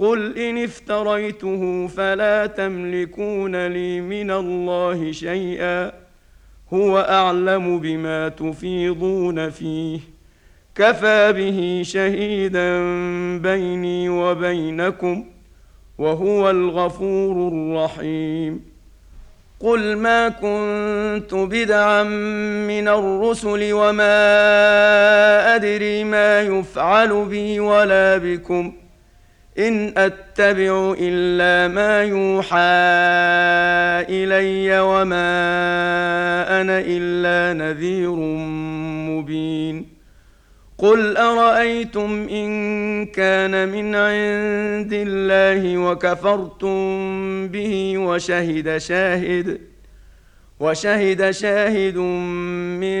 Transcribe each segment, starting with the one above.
قل ان افتريته فلا تملكون لي من الله شيئا هو اعلم بما تفيضون فيه كفى به شهيدا بيني وبينكم وهو الغفور الرحيم. قل ما كنت بدعا من الرسل وما ادري ما يفعل بي ولا بكم إن أتبع إلا ما يوحى إلي وما أنا إلا نذير مبين. قل أرأيتم إن كان من عند الله وكفرتم به وشهد شاهد وشهد شاهد من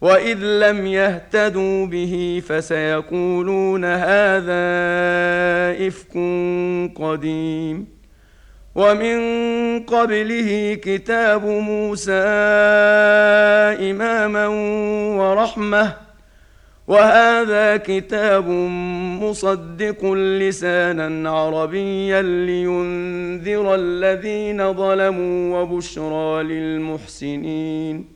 واذ لم يهتدوا به فسيقولون هذا افك قديم ومن قبله كتاب موسى اماما ورحمه وهذا كتاب مصدق لسانا عربيا لينذر الذين ظلموا وبشرى للمحسنين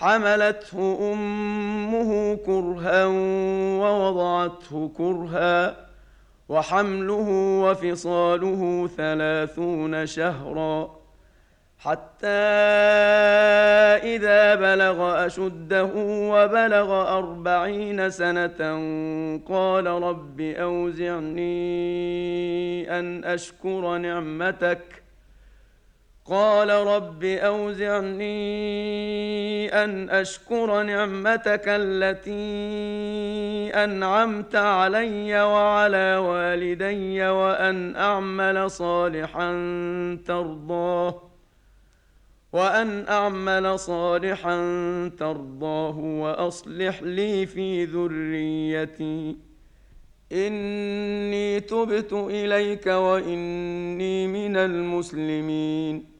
حملته أمه كرها ووضعته كرها وحمله وفصاله ثلاثون شهرا حتى إذا بلغ أشده وبلغ أربعين سنة قال رب أوزعني أن أشكر نعمتك قال رب أوزعني أن أشكر نعمتك التي أنعمت علي وعلى والدي وأن أعمل صالحا ترضاه وأن أعمل صالحا ترضاه وأصلح لي في ذريتي. إني تبت إليك وإني من المسلمين.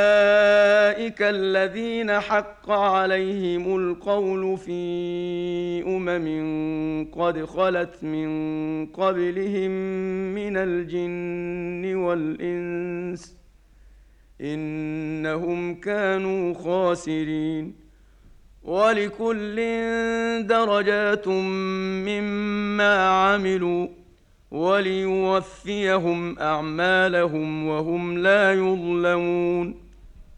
اولئك الذين حق عليهم القول في امم قد خلت من قبلهم من الجن والانس انهم كانوا خاسرين ولكل درجات مما عملوا وليوفيهم اعمالهم وهم لا يظلمون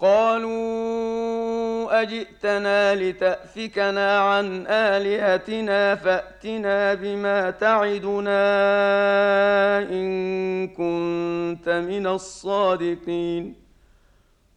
قالوا أجئتنا لتأفكنا عن آلهتنا فأتنا بما تعدنا إن كنت من الصادقين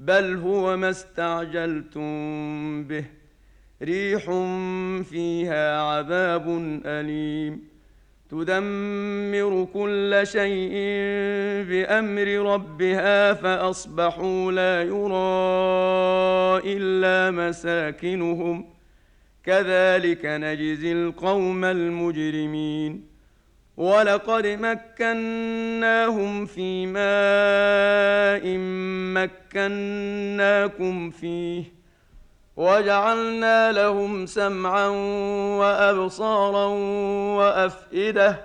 بل هو ما استعجلتم به. ريح فيها عذاب أليم. تدمر كل شيء بأمر ربها فأصبحوا لا يرى إلا مساكنهم. كذلك نجزي القوم المجرمين. ولقد مكناهم في ماء مكناكم فيه وجعلنا لهم سمعا وأبصارا وأفئدة